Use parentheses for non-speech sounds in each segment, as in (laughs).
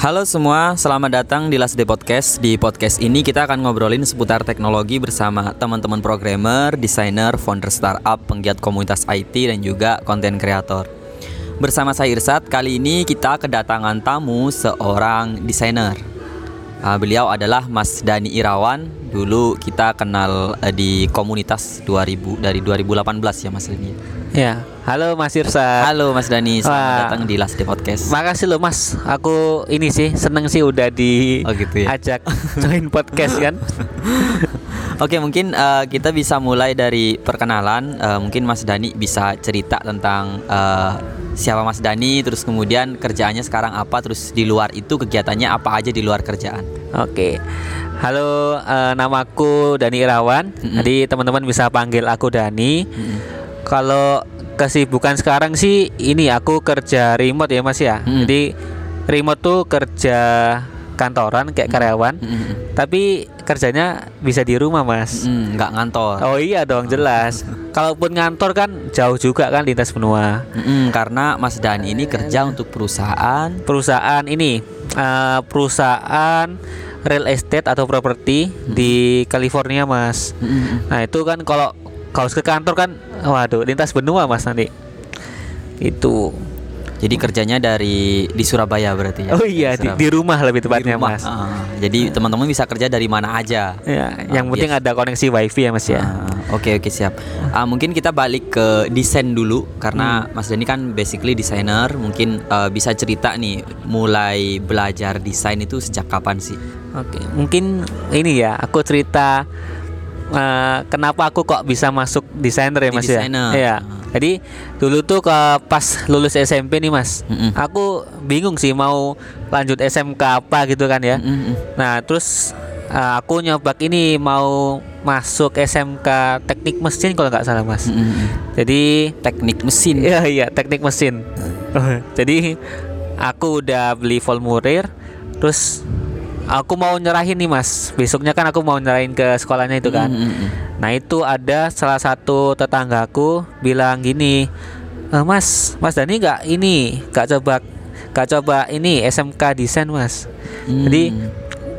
Halo semua, selamat datang di Last Day Podcast. Di podcast ini kita akan ngobrolin seputar teknologi bersama teman-teman programmer, desainer, founder startup, penggiat komunitas IT dan juga konten kreator. Bersama saya Irsat, kali ini kita kedatangan tamu seorang desainer. Uh, beliau adalah Mas Dani Irawan. Dulu kita kenal uh, di komunitas 2000 dari 2018 ya Mas Dani. Ya, halo Mas Irsa. Halo Mas Dani, selamat Wah. datang di Last Day Podcast. Makasih loh Mas, aku ini sih seneng sih udah Oh, gitu ya. diajak join podcast kan. (laughs) Oke, mungkin uh, kita bisa mulai dari perkenalan. Uh, mungkin Mas Dani bisa cerita tentang uh, siapa Mas Dani, terus kemudian kerjaannya sekarang apa, terus di luar itu kegiatannya apa aja di luar kerjaan. Oke. Halo, eh, namaku Dani Irawan. Mm-mm. Jadi teman-teman bisa panggil aku Dani. Kalau kesibukan sekarang sih ini aku kerja remote ya Mas ya. Mm. Jadi remote tuh kerja kantoran kayak karyawan, Mm-mm. tapi kerjanya bisa di rumah Mas. Mm, nggak ngantor. Oh iya dong jelas. Kalaupun ngantor kan jauh juga kan lintas benua. Mm-mm, karena Mas Dani ini kerja untuk perusahaan. Perusahaan ini eh, perusahaan real estate atau properti di California mas. Mm-mm. Nah itu kan kalau kalau ke kantor kan, waduh lintas benua mas nanti. Itu. Jadi kerjanya dari di Surabaya berarti ya. Oh iya di, di rumah lebih Di tepatnya rumah. mas. Ah, jadi teman-teman bisa kerja dari mana aja. Ya, yang Ah, penting biasa. ada koneksi wifi ya mas ya. Ah, Oke oke siap. Ah, mungkin kita balik ke desain dulu karena Mas Dani kan basically desainer. Mungkin eh, bisa cerita nih mulai belajar desain itu sejak kapan sih? Oke, mungkin ini ya aku cerita eh, kenapa aku kok bisa masuk desainer ya Di mas desainer. ya. Iya. Jadi dulu tuh ke pas lulus SMP nih mas, Mm-mm. aku bingung sih mau lanjut SMK apa gitu kan ya. Mm-mm. Nah terus eh, aku nyoba ini mau masuk SMK teknik mesin kalau nggak salah mas. Mm-mm. Jadi Teknik mesin. Iya iya teknik mesin. Jadi aku udah beli formulir, terus aku mau nyerahin nih mas. Besoknya kan aku mau nyerahin ke sekolahnya itu kan. Mm-mm. Nah itu ada salah satu tetanggaku bilang gini, "Eh, Mas, Mas Dani nggak ini, nggak coba, nggak coba ini SMK desain Mas. Jadi Mm.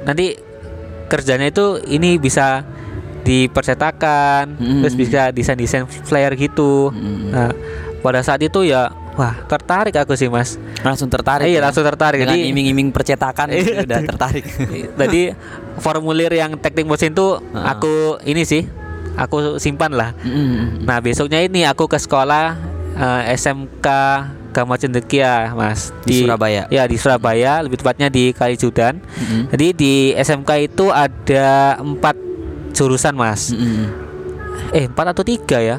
nanti kerjanya itu ini bisa dipercetakan, Mm. terus bisa desain-desain flyer gitu. Mm. Nah, pada saat itu ya, wah tertarik aku sih mas. langsung tertarik. iya ya? langsung tertarik. Dengan Jadi, iming-iming percetakan (laughs) Iya. udah tertarik. (laughs) jadi formulir yang teknik mesin tuh Heeh. aku ini sih, aku simpan lah. Mm-mm. Nah besoknya ini aku ke sekolah eh, SMK Gama Cendekia mas Di Surabaya? Ya di Surabaya, lebih tepatnya di Kalijudan. Mm-mm. Jadi di SMK itu ada empat jurusan mas. Mm-mm. Eh empat atau tiga ya?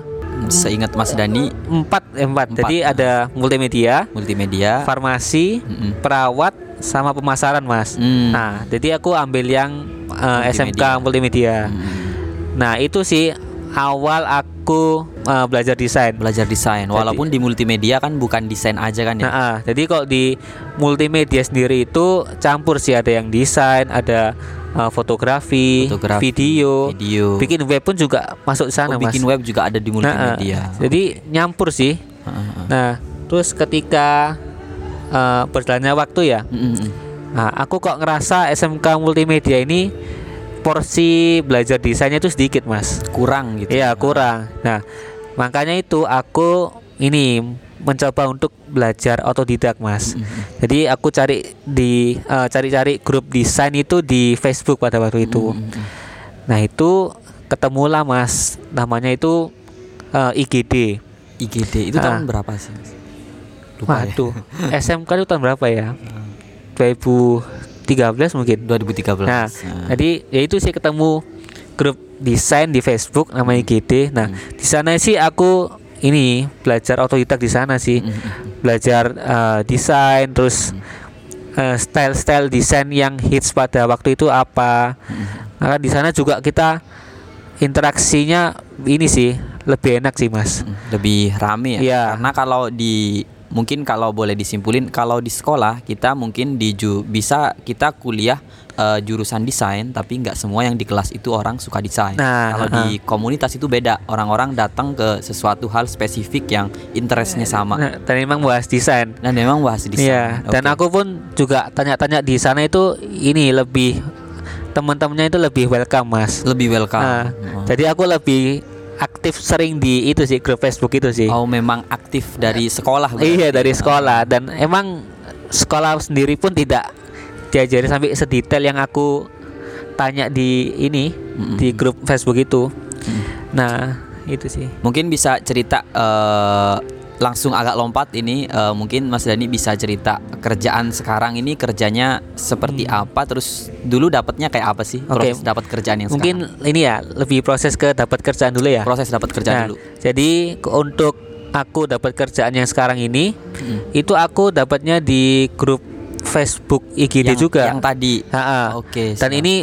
Seingat Mas Dani Empat, eh, empat. Empat. Jadi ada multimedia, multimedia. farmasi, Mm-mm. perawat, sama pemasaran mas. Mm. Nah jadi aku ambil yang eh, SMK multimedia. Mm. Nah itu sih awal aku eh, belajar desain. belajar desain walaupun di multimedia kan bukan desain aja kan ya Nah, ah, jadi kalau di multimedia sendiri itu campur sih ada yang desain, ada eh, fotografi, Fotografi, video, video bikin web pun juga masuk sana Oh, bikin mas. web juga ada di Nah, ah, multimedia jadi nyampur sih. Ah, ah. Nah, terus ketika eh, berjalannya waktu ya, Mm, mm, mm. nah, aku kok ngerasa SMK multimedia ini porsi belajar desainnya itu sedikit mas. kurang gitu Iya kurang. Nah makanya itu aku ini mencoba untuk belajar otodidak mas. Mm, mm. Jadi aku cari di eh, cari-cari grup desain itu di Facebook pada waktu itu. Mm, mm, mm. Nah itu ketemulah mas. Namanya itu eh, IGD. IGD itu Ah. tahun berapa sih Mas? lupa ya Waduh. (laughs) SMK itu tahun berapa ya? 2013 mungkin. 2013 Nah, Ah. jadi ya itu sih ketemu grup desain di Facebook namanya IGD. Nah, Hmm. di sana sih aku ini belajar otodidak di sana sih. Mm, mm, mm. Belajar eh, desain terus eh, style-style desain yang hits pada waktu itu apa. Mm, Nah, di sana juga kita interaksinya ini sih lebih enak sih, Mas. lebih rame ya Iya. karena kalau di mungkin kalau boleh disimpulin kalau di sekolah kita mungkin di ju- bisa kita kuliah eh, jurusan desain tapi nggak semua yang di kelas itu orang suka desain. Nah, Kalau uh-uh. di komunitas itu beda. Orang-orang datang ke sesuatu hal spesifik yang interestnya sama. Nah, dan memang bahas desain. Dan memang bahas desain. Iya, dan Oke. aku pun juga tanya-tanya di sana itu ini lebih teman-temannya itu lebih welcome, Mas. lebih welcome. Nah, Oh. Jadi aku lebih aktif sering di itu sih grup Facebook itu sih. Oh memang aktif dari sekolah berarti. iya dari sekolah dan emang sekolah sendiri pun tidak diajari sampai sedetail yang aku tanya di ini Mm-mm. di grup Facebook itu. Mm. Nah itu sih. Mungkin bisa cerita eh, langsung agak lompat ini eh, mungkin Mas Dani bisa cerita kerjaan sekarang ini kerjanya seperti apa terus dulu dapatnya kayak apa sih Hmm. Oke. proses dapat kerjaan yang Mungkin ini ya lebih proses ke dapat kerjaan dulu ya. sekarang proses dapat kerjaan Nah, dulu Jadi untuk aku dapat kerjaan yang sekarang ini Mm. itu aku dapatnya di grup Facebook IGD yang, juga. yang tadi oke Dan siap. ini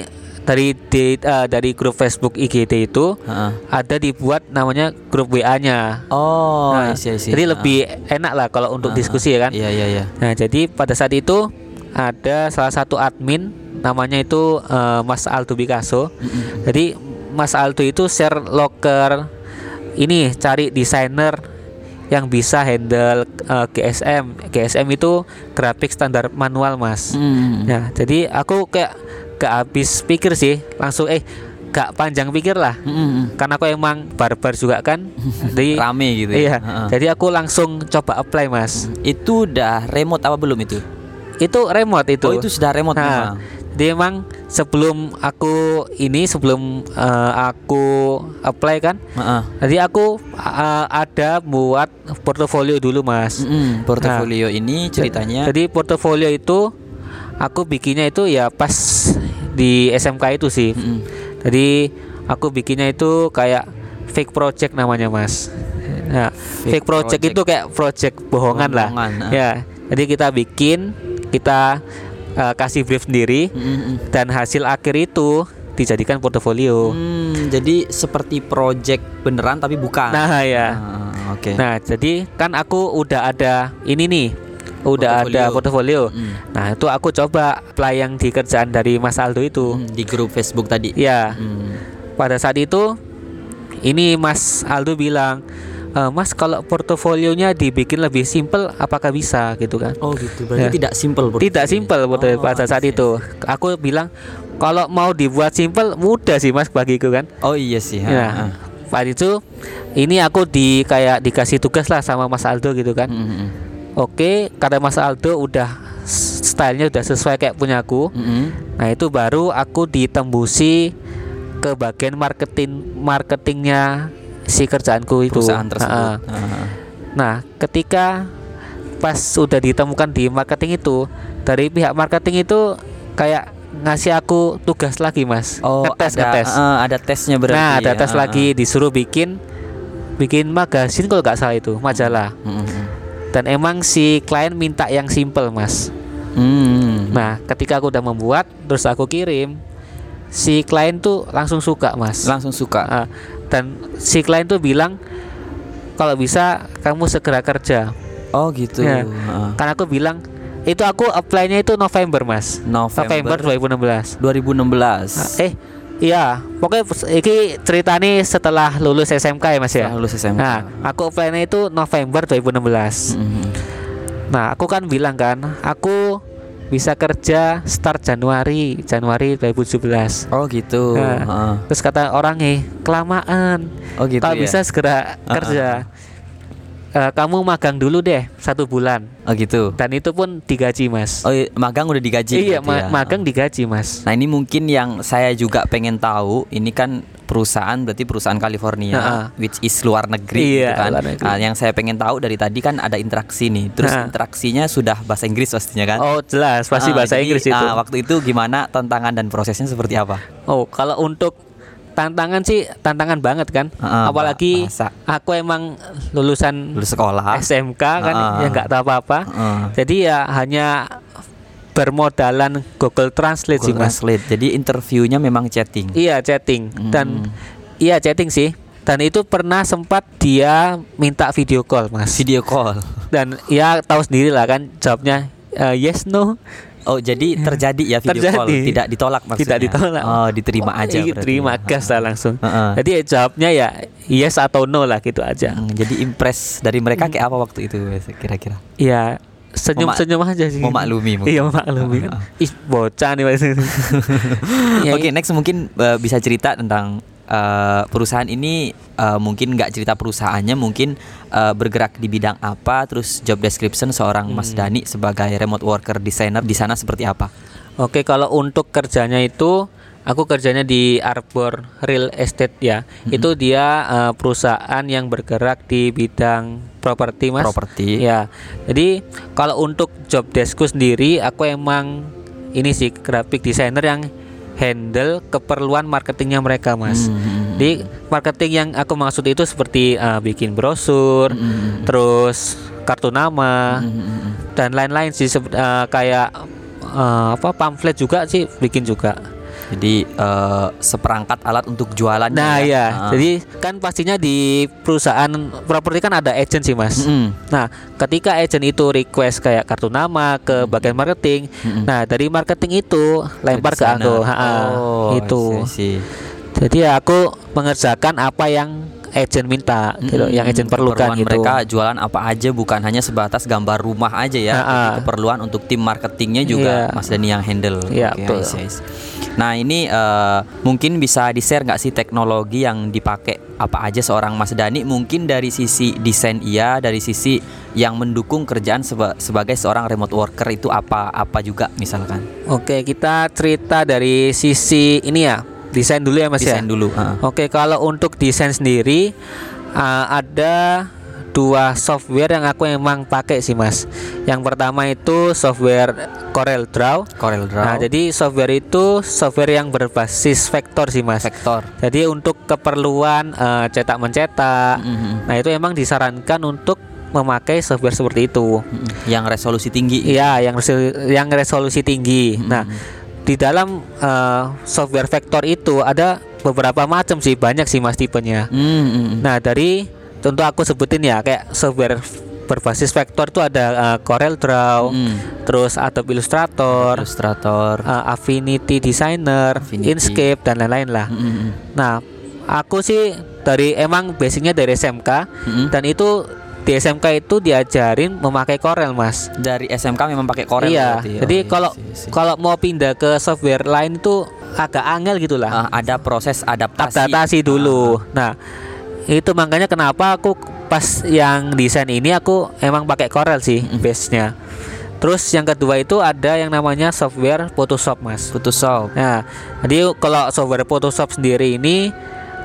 dari di, eh, dari grup Facebook IGD itu Heeh. ada dibuat namanya grup WA-nya. oh Nah, I see, I see. jadi Heeh. lebih enak lah kalau untuk Heeh. diskusi ya kan. iya iya iya Nah, jadi pada saat itu ada salah satu admin namanya itu eh, Mas Aldo Picasso. Mm-mm. Jadi Mas Aldo itu share loker ini cari desainer yang bisa handle eh, GSM. GSM itu grafik standar manual, Mas. Mm. Nah, jadi aku kayak gak habis pikir sih, langsung eh gak panjang pikir lah. Mm-mm. Karena aku emang barbar juga kan. (laughs) Jadi rame gitu Iya. ya Heeh. Jadi aku langsung coba apply, Mas. itu udah remote apa belum itu Itu remote itu. oh itu sudah remote Nah, memang Jadi emang sebelum aku ini sebelum eh, aku apply kan, Heeh. jadi aku eh, ada buat portofolio dulu, Mas. Mm-mm. portofolio ini ceritanya Jadi portofolio itu aku bikinnya itu ya pas di SMK itu sih. Mm-mm. Jadi aku bikinnya itu kayak fake project namanya, Mas. Nah, fake, Fake project, project. itu kayak project bohongan, lah. Bohongan, ah. Ya. Jadi kita bikin, kita eh, kasih brief sendiri Mm-mm. dan hasil akhir itu dijadikan portofolio. Hmm, jadi seperti project beneran tapi bukan. Nah, ya. Ah, Oke. Nah, jadi kan aku udah ada ini nih. Udah Portofolio. ada portofolio. Mm. Nah, itu aku coba apply yang di kerjaan dari Mas Aldo itu. Hmm, di grup Facebook tadi. Ya, Hmm. pada saat itu ini Mas Aldo bilang, "E, Mas kalau portofolionya dibikin lebih simpel, apakah bisa gitu kan? Oh gitu. Berarti Ya. tidak simple. Tidak simpel pada, Oh, pada saat I see, itu. Aku bilang kalau mau dibuat simpel mudah sih Mas bagiku kan. Oh iya sih. ha, Nah, ha. pada itu ini aku di kayak dikasih tugas lah sama Mas Aldo gitu kan. Mm, mm, mm. Oke, kata Mas Aldo udah stylenya udah sesuai kayak punya aku. Mm, mm. Nah itu baru aku ditembusi ke bagian marketing marketingnya si kerjaanku itu. Perusahaan tersebut. Ha-ha. Ah. Nah ketika pas sudah ditemukan di marketing itu dari pihak marketing itu kayak ngasih aku tugas lagi mas. Oh ngetes ada, ngetes. ah, ada tesnya berarti. nah ada ya. tes Ah, lagi disuruh bikin bikin magasin kalau nggak salah itu majalah. ah. Mm, mm, Dan emang si klien minta yang simple mas. mm. Hmm. Nah ketika aku udah membuat terus aku kirim si klien tuh langsung suka mas. langsung suka. Ah, dan si klien tuh bilang kalau bisa kamu segera kerja. Oh gitu. Ya. Ah. Karena aku bilang itu aku apply-nya itu November mas. November, November 2016. 2016. Eh iya pokoknya ini ceritanya setelah lulus SMK ya mas ya. Setelah lulus SMK. Nah aku apply-nya itu November 2016. Mm, Nah aku kan bilang kan aku bisa kerja start Januari Januari 2017. Oh gitu. Nah, Ah. Terus kata orangnya kelamaan. Oh gitu Kalau ya. bisa segera Ah, kerja. Eh, kamu magang dulu deh satu bulan Oh gitu. dan itu pun digaji mas. Oh iya, magang udah digaji iya ma- ya? magang digaji mas. Nah ini mungkin yang saya juga pengen tahu Ini kan perusahaan berarti perusahaan California Heeh. Which is luar negeri Iya, gitu kan luar negeri. Nah yang saya pengen tahu dari tadi kan ada interaksi nih Terus Heeh. interaksinya sudah bahasa Inggris pastinya kan Oh jelas pasti Ah, bahasa jadi, Inggris itu. ah, Waktu itu gimana tantangan dan prosesnya seperti apa? Oh kalau untuk tantangan sih tantangan banget kan. Ah, Apalagi bahasa. aku emang lulusan Lulus sekolah SMK kan Ah. ya nggak tahu apa-apa. Heeh. Jadi ya hanya bermodalan Google Translate sih Google mas. Translate. Jadi interviewnya memang chatting Iya chatting dan Hmm. iya chatting sih. Dan itu pernah sempat dia minta video call mas. Video call Dan ya tahu sendiri lah kan jawabnya eh, yes no. Oh, jadi terjadi ya video Terjadi. call, tidak ditolak maksudnya. Tidak ditolak. Oh, diterima Oh, aja iya, berarti. terima gas lah langsung. Heeh. Jadi ya jawabnya ya yes atau no lah gitu aja. Hmm, jadi impress dari mereka kayak apa waktu itu kira-kira? Ya senyum-senyum aja sih. memaklumi mungkin. Iya memaklumi. Ah, Ih bocah nih Mas. (laughs) (laughs) Ya, Oke, next mungkin eh, bisa cerita tentang eh, perusahaan ini eh, mungkin nggak cerita perusahaannya, mungkin eh, bergerak di bidang apa, terus job description seorang Mas Hmm. Dani sebagai remote worker designer di sana seperti apa? Oke, kalau untuk kerjanya itu aku kerjanya di Arbor Real Estate ya. Mm-hmm. Itu dia eh, perusahaan yang bergerak di bidang properti, Mas. Properti. Ya. Jadi kalau untuk job deskku sendiri aku emang ini sih graphic designer yang handle keperluan marketingnya mereka, Mas. Hmm. Jadi marketing yang aku maksud itu seperti eh, bikin brosur, Hmm. terus kartu nama Hmm. dan lain-lain sih eh, kayak eh, apa pamflet juga sih bikin juga. Jadi eh, seperangkat alat untuk jualan. Nah ya, Ah. jadi kan pastinya di perusahaan properti kan ada agent sih mas. Mm-mm. Nah ketika agent itu request kayak kartu nama ke bagian marketing, Mm-mm. nah dari marketing itu lempar ke aku, Oh, itu. Jadi ya aku mengerjakan apa yang agent minta, gitu, yang agent perlukan Keperluan gitu. mereka jualan apa aja bukan hanya sebatas gambar rumah aja ya. Ah, tapi ah. keperluan untuk tim marketingnya juga Iya. Mas Dani yang handle. Iya, betul. I see. Nah ini eh, mungkin bisa di share nggak sih teknologi yang dipakai apa aja seorang Mas Dani? Mungkin dari sisi desain iya, dari sisi yang mendukung kerjaan seba- sebagai seorang remote worker itu apa apa juga misalkan Oke kita cerita dari sisi ini ya desain dulu ya mas ya. desain dulu. ah. Oke, kalau untuk desain sendiri uh, ada dua software yang aku emang pakai sih mas. Yang pertama itu software Corel Draw. Corel Draw, Nah, jadi software itu software yang berbasis vektor sih mas. vektor. Jadi untuk keperluan uh, cetak mencetak. Mm-mm. Nah itu emang disarankan untuk memakai software seperti itu. Mm-mm. Yang resolusi tinggi. Iya, yang resolu- yang resolusi tinggi. Nah, di dalam uh, software vektor itu ada beberapa macam sih, banyak sih mas tipenya. Mm-mm. Nah, dari contoh aku sebutin ya, kayak software berbasis vektor itu ada uh, Corel Draw, Mm. terus Adobe Illustrator, Illustrator. uh, Affinity Designer, Affinity. Inkscape dan lain-lain lah. Mm-mm. Nah, aku sih dari emang basicnya dari SMK Mm-mm. dan itu di SMK itu diajarin memakai Corel, Mas. Dari SMK memang pakai Corel iya. berarti. Jadi Oh, iya, kalau iya, iya. kalau mau pindah ke software lain itu agak angel gitu lah. Ah, ada proses adaptasi. Adaptasi dulu. Nah, itu makanya kenapa aku pas yang desain ini aku emang pakai Corel sih base-nya. Terus yang kedua itu ada yang namanya software Photoshop, Mas. Photoshop. Nah, jadi kalau software Photoshop sendiri ini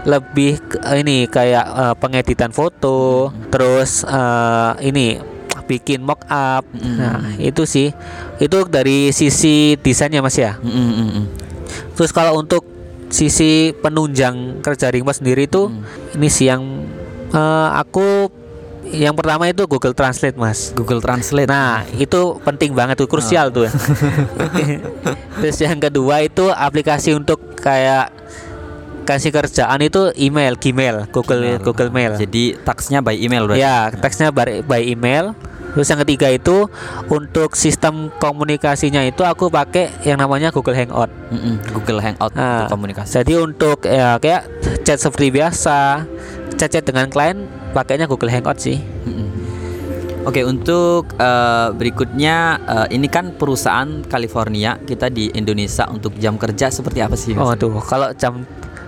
lebih ini kayak eh, pengeditan foto, terus eh, ini bikin mock up. Nah, itu sih. Itu dari sisi desainnya Mas ya. Mm, mm, mm, mm. Terus kalau untuk sisi penunjang kerja remote sendiri itu ini sih yang eh, aku yang pertama itu Google Translate, Mas. Google Translate. Nah, itu penting banget tuh, krusial tuh. (laughs) Terus yang kedua itu aplikasi untuk kayak kasih kerjaan itu email, Gmail, Google Google Mail. Jadi taksnya by email berarti. Ya, teksnya by, by email. Terus yang ketiga itu untuk sistem komunikasinya itu aku pakai yang namanya Google Hangout. Mm, mm. Google Hangout Nah, untuk komunikasi. Jadi untuk ya kayak chat seperti biasa, chat-chat dengan klien pakainya Google Hangout sih. Mm, mm. Oke, untuk eh, berikutnya eh, ini kan perusahaan California, kita di Indonesia untuk jam kerja seperti apa sih? Mas? Oh aduh, kalau jam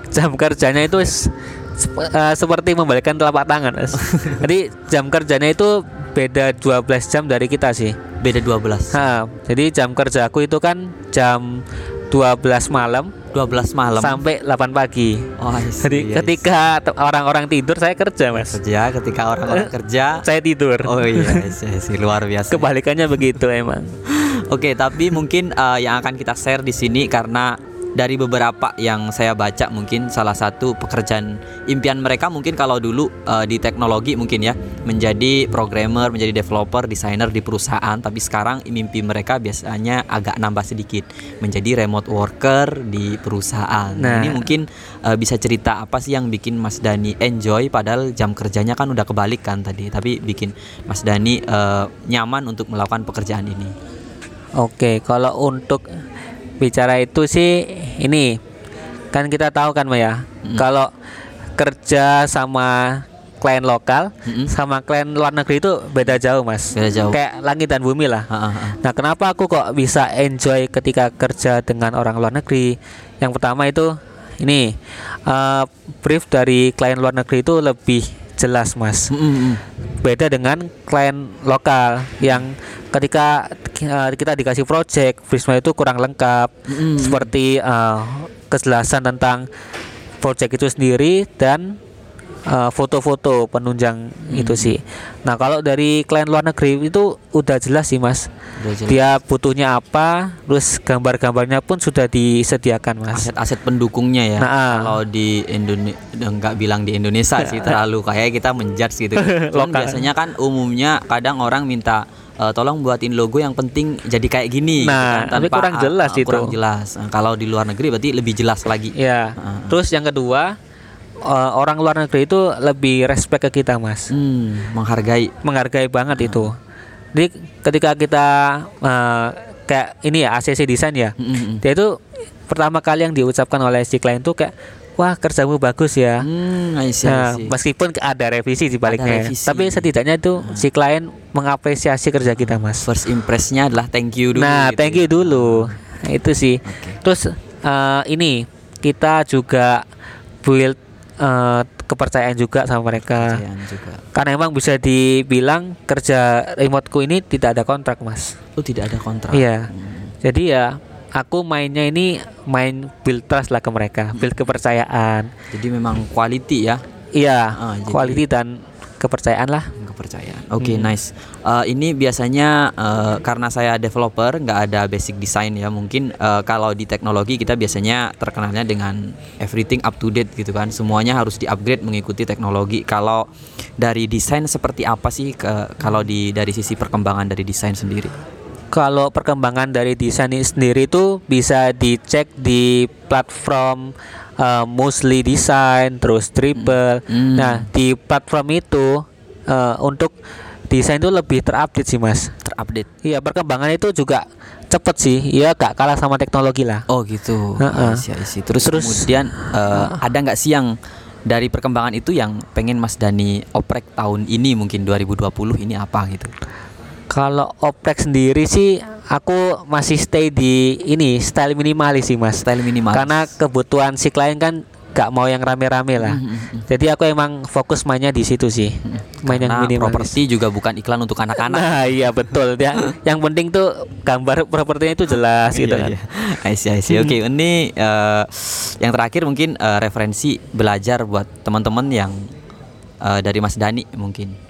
jam kerjanya itu eh, seperti membalikkan telapak tangan, Mas. (laughs) Jadi jam kerjanya itu beda 12 jam dari kita sih. Beda 12. Ha, jadi jam kerjaku itu kan jam 12 malam 12 malam. sampai 8 pagi. Oh, see, Jadi see. ketika orang-orang tidur saya kerja, Mas. kerja, ketika orang-orang kerja. Saya tidur. Oh iya, sih (laughs) luar biasa. Kebalikannya begitu emang. (laughs) Oke, tapi mungkin eh, yang akan kita share di sini karena dari beberapa yang saya baca mungkin salah satu pekerjaan impian mereka mungkin kalau dulu eh, di teknologi mungkin ya menjadi programmer, menjadi developer, desainer di perusahaan, tapi sekarang mimpi mereka biasanya agak nambah sedikit menjadi remote worker di perusahaan. Nah, Nah. ini mungkin eh, bisa cerita apa sih yang bikin Mas Dani enjoy padahal jam kerjanya kan udah kebalik kan tadi, tapi bikin Mas Dani eh, nyaman untuk melakukan pekerjaan ini. Oke, kalau untuk bicara itu sih ini kan kita tahu kan Mas ya. Kalau kerja sama klien lokal Mm-mm. sama klien luar negeri itu beda jauh, Mas. Beda jauh. Kayak langit dan bumi lah. Ha, ha, ha. Nah, kenapa aku kok bisa enjoy ketika kerja dengan orang luar negeri? Yang pertama itu ini eh, brief dari klien luar negeri itu lebih jelas, Mas. Mm, mm, mm. Beda dengan klien lokal yang ketika eh, kita dikasih project, briefnya itu kurang lengkap, Mm-mm. seperti eh, kejelasan tentang project itu sendiri dan eh, foto-foto penunjang itu sih. Nah, kalau dari klien luar negeri itu udah jelas sih, Mas. Udah jelas. Dia butuhnya apa, terus gambar-gambarnya pun sudah disediakan, Mas. aset-aset pendukungnya ya. Nah, ah. Kalau di Indonesia enggak bilang di Indonesia sih (laughs) terlalu kayak kita menjudge gitu. Cuman (laughs) biasanya kan umumnya kadang orang minta "Eh, tolong buatin logo yang penting jadi kayak gini gitu Nah, kan, tapi kurang jelas ah, itu. Kurang jelas. Nah, kalau di luar negeri berarti lebih jelas lagi. Ya. Ah. Terus yang kedua, eh, orang luar negeri itu lebih respect ke kita, Mas. Hmm, menghargai. menghargai banget itu. Jadi ketika kita eh, kayak ini ya ACC desain ya, Mm, mm, mm. dia itu pertama kali yang diucapkan oleh si klien tuh kayak wah kerjamu bagus ya. Hmm, I see, I Nah, see. meskipun ada revisi di baliknya, revisi. tapi setidaknya itu si klien mengapresiasi kerja kita, Mas. First impresnya adalah thank you dulu. Nah, gitu thank ya. you dulu. Nah, itu sih. Oke. Terus eh, ini kita juga build eh, kepercayaan juga sama mereka. Kepercayaan juga. Karena emang bisa dibilang kerja remoteku ini tidak ada kontrak, Mas. Oh, tidak ada kontrak. Iya. Hmm. Jadi ya aku mainnya ini main build trust lah ke mereka, build kepercayaan. Jadi memang quality ya. Iya, Ah, jadi- quality dan kepercayaan lah. kepercayaan. Oke, Hmm. nice. Eh, ini biasanya eh, karena saya developer, nggak ada basic design ya. Mungkin eh, kalau di teknologi kita biasanya terkenalnya dengan everything up to date gitu kan. Semuanya harus di-upgrade mengikuti teknologi. Kalau dari desain seperti apa sih ke kalau di dari sisi perkembangan dari desain sendiri? Kalau perkembangan dari desain sendiri itu bisa dicek di platform eh, Mostly Design, terus Dribble. Hmm. Nah, di platform itu eh, untuk desain itu lebih terupdate sih, Mas. Terupdate. Iya, perkembangan itu juga cepet sih. Iya, gak kalah sama teknologi lah. Oh gitu. Heeh. I see, I see. Terus, Terus, kemudian eh, ada nggak sih yang dari perkembangan itu yang pengen Mas Dani oprek tahun ini mungkin 2020 ini apa gitu? Kalau oprek sendiri sih aku masih stay di ini style minimalis sih mas. Style minimalis. Karena kebutuhan si klien kan gak mau yang rame-rame lah. Mhm, mhm. Jadi aku emang fokus mainnya di situ sih. Main yang Karena minimalis. properti juga bukan iklan untuk anak-anak. Nah iya betul ya. yang penting tuh gambar propertinya itu jelas gitu kan. Iya, iya. I see, I see. Oke, ini eh, yang terakhir mungkin eh, referensi belajar buat teman-teman yang eh, dari Mas Dani mungkin.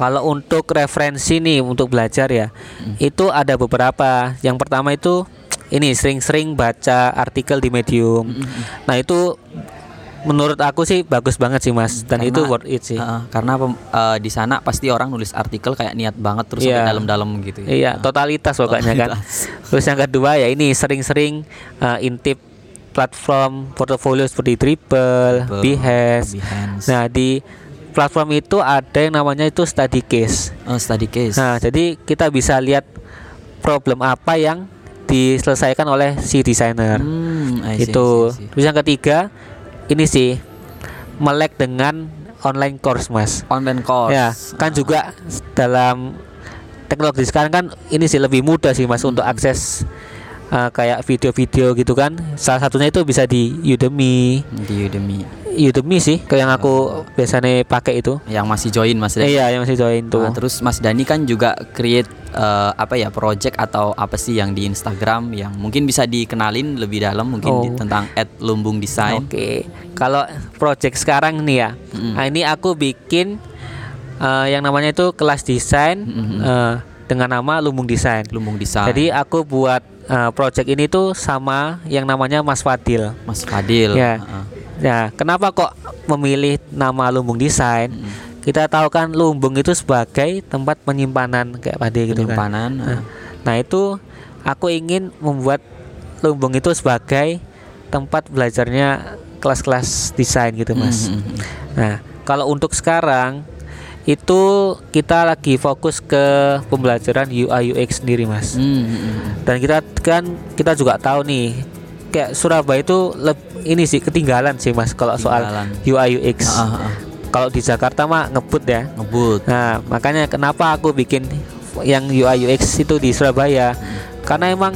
Kalau untuk referensi nih untuk belajar ya, itu ada beberapa. Yang pertama itu ini sering-sering baca artikel di Medium. Nah itu menurut aku sih bagus banget sih mas, dan Karena- itu worth it sih. Heeh, karena eh, di sana pasti orang nulis artikel kayak niat banget terus sampai dalam-dalam gitu ya. Iya, totalitas pokoknya kan. Terus yang kedua ya ini sering-sering uh, intip platform portofolio seperti Dribble, Behance. Behance. Nah di platform itu ada yang namanya itu study case. Oh, study case. Nah jadi kita bisa lihat problem apa yang diselesaikan oleh si desainer. Hmm, see, itu. I see, I see. Terus yang ketiga ini sih melek dengan online course mas. Online course. Ya, kan juga dalam teknologi sekarang kan ini sih lebih mudah sih Mas untuk akses uh, kayak video-video gitu kan. Salah satunya itu bisa di Udemy. di Udemy. Udemy sih kayak yang aku biasanya pakai itu. Yang masih join Mas Eh, Dani. iya, yang masih join tuh. Nah, terus Mas Dani kan juga create eh, apa ya project atau apa sih yang di Instagram yang mungkin bisa dikenalin lebih dalam mungkin di- Oh. tentang at lumbung design. Oke. Kalau project sekarang nih ya. Mm-mm. Nah, ini aku bikin uh, yang namanya itu kelas desain Mm-mm. uh, dengan nama Lumbung Desain. Lumbung desain. Jadi aku buat uh, project ini tuh sama yang namanya Mas Fadil. Mas Fadil. Ya. Heeh. Nah, kenapa kok memilih nama Lumbung Desain? Mm. Kita tahu kan Lumbung itu sebagai tempat penyimpanan kayak tadi gitu kan. Penyimpanan. Nah, nah, itu aku ingin membuat Lumbung itu sebagai tempat belajarnya kelas-kelas desain gitu, Mas. Mhm. Nah, kalau untuk sekarang itu kita lagi fokus ke pembelajaran UI UX sendiri mas Hmm, hmm, hmm. dan kita kan kita juga tahu nih kayak Surabaya itu ini sih ketinggalan sih mas kalau soal. UI UX ah, ah. kalau di Jakarta mah ngebut ya Ngebut. nah makanya kenapa aku bikin yang UI UX itu di Surabaya karena emang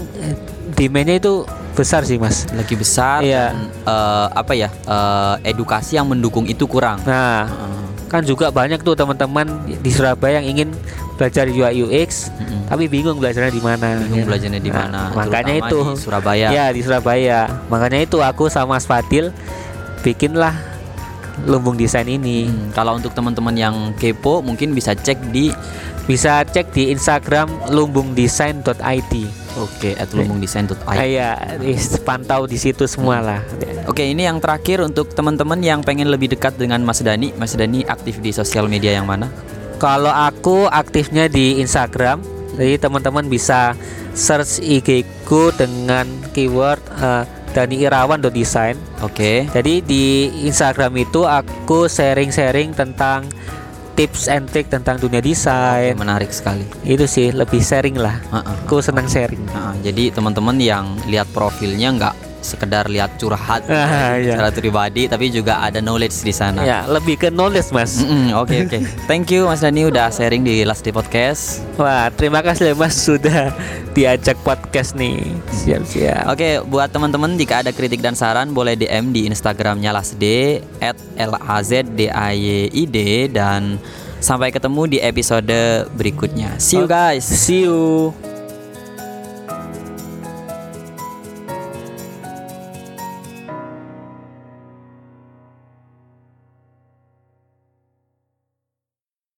demandnya itu besar sih mas Lagi besar Iya. dan eh, apa ya? eh, edukasi yang mendukung itu kurang. nah Heeh. Kan juga banyak tuh teman-teman di Surabaya yang ingin belajar UI UX Mm-mm. tapi bingung belajarnya di mana Bingung ya. belajarnya di Nah, mana. makanya terutama itu di Surabaya. ya di Surabaya makanya itu aku sama Mas Fadil bikinlah lumbung desain ini Hmm, kalau untuk teman-teman yang kepo mungkin bisa cek di bisa cek di Instagram lumbungdesain.id oke at lumbungdesain.id. Iya, is- pantau di situ semua lah. Oke, ini yang terakhir untuk teman-teman yang pengen lebih dekat dengan Mas Dani. Mas Dani aktif di sosial media yang mana? Kalau aku aktifnya di Instagram, jadi teman-teman bisa search IG ku dengan keyword eh, Dani Irawan desain. Oke. Jadi di Instagram itu aku sharing-sharing tentang tips and trick tentang dunia desain. menarik sekali. Itu sih lebih sharing lah. Heeh. Aku senang sharing. Nah, jadi teman-teman yang lihat profilnya nggak sekedar lihat curhat Ah, iya. secara pribadi, tapi juga ada knowledge di sana. Ya, lebih ke knowledge, Mas. Oke oke. (laughs) Thank you Mas Dani udah sharing di Last Day Podcast. Wah, terima kasih ya, Mas sudah diajak podcast nih. Siap-siap. Oke, buat teman-teman jika ada kritik dan saran boleh DM di Instagramnya lasd at l a z d a y i d dan sampai ketemu di episode berikutnya. See you guys. See you.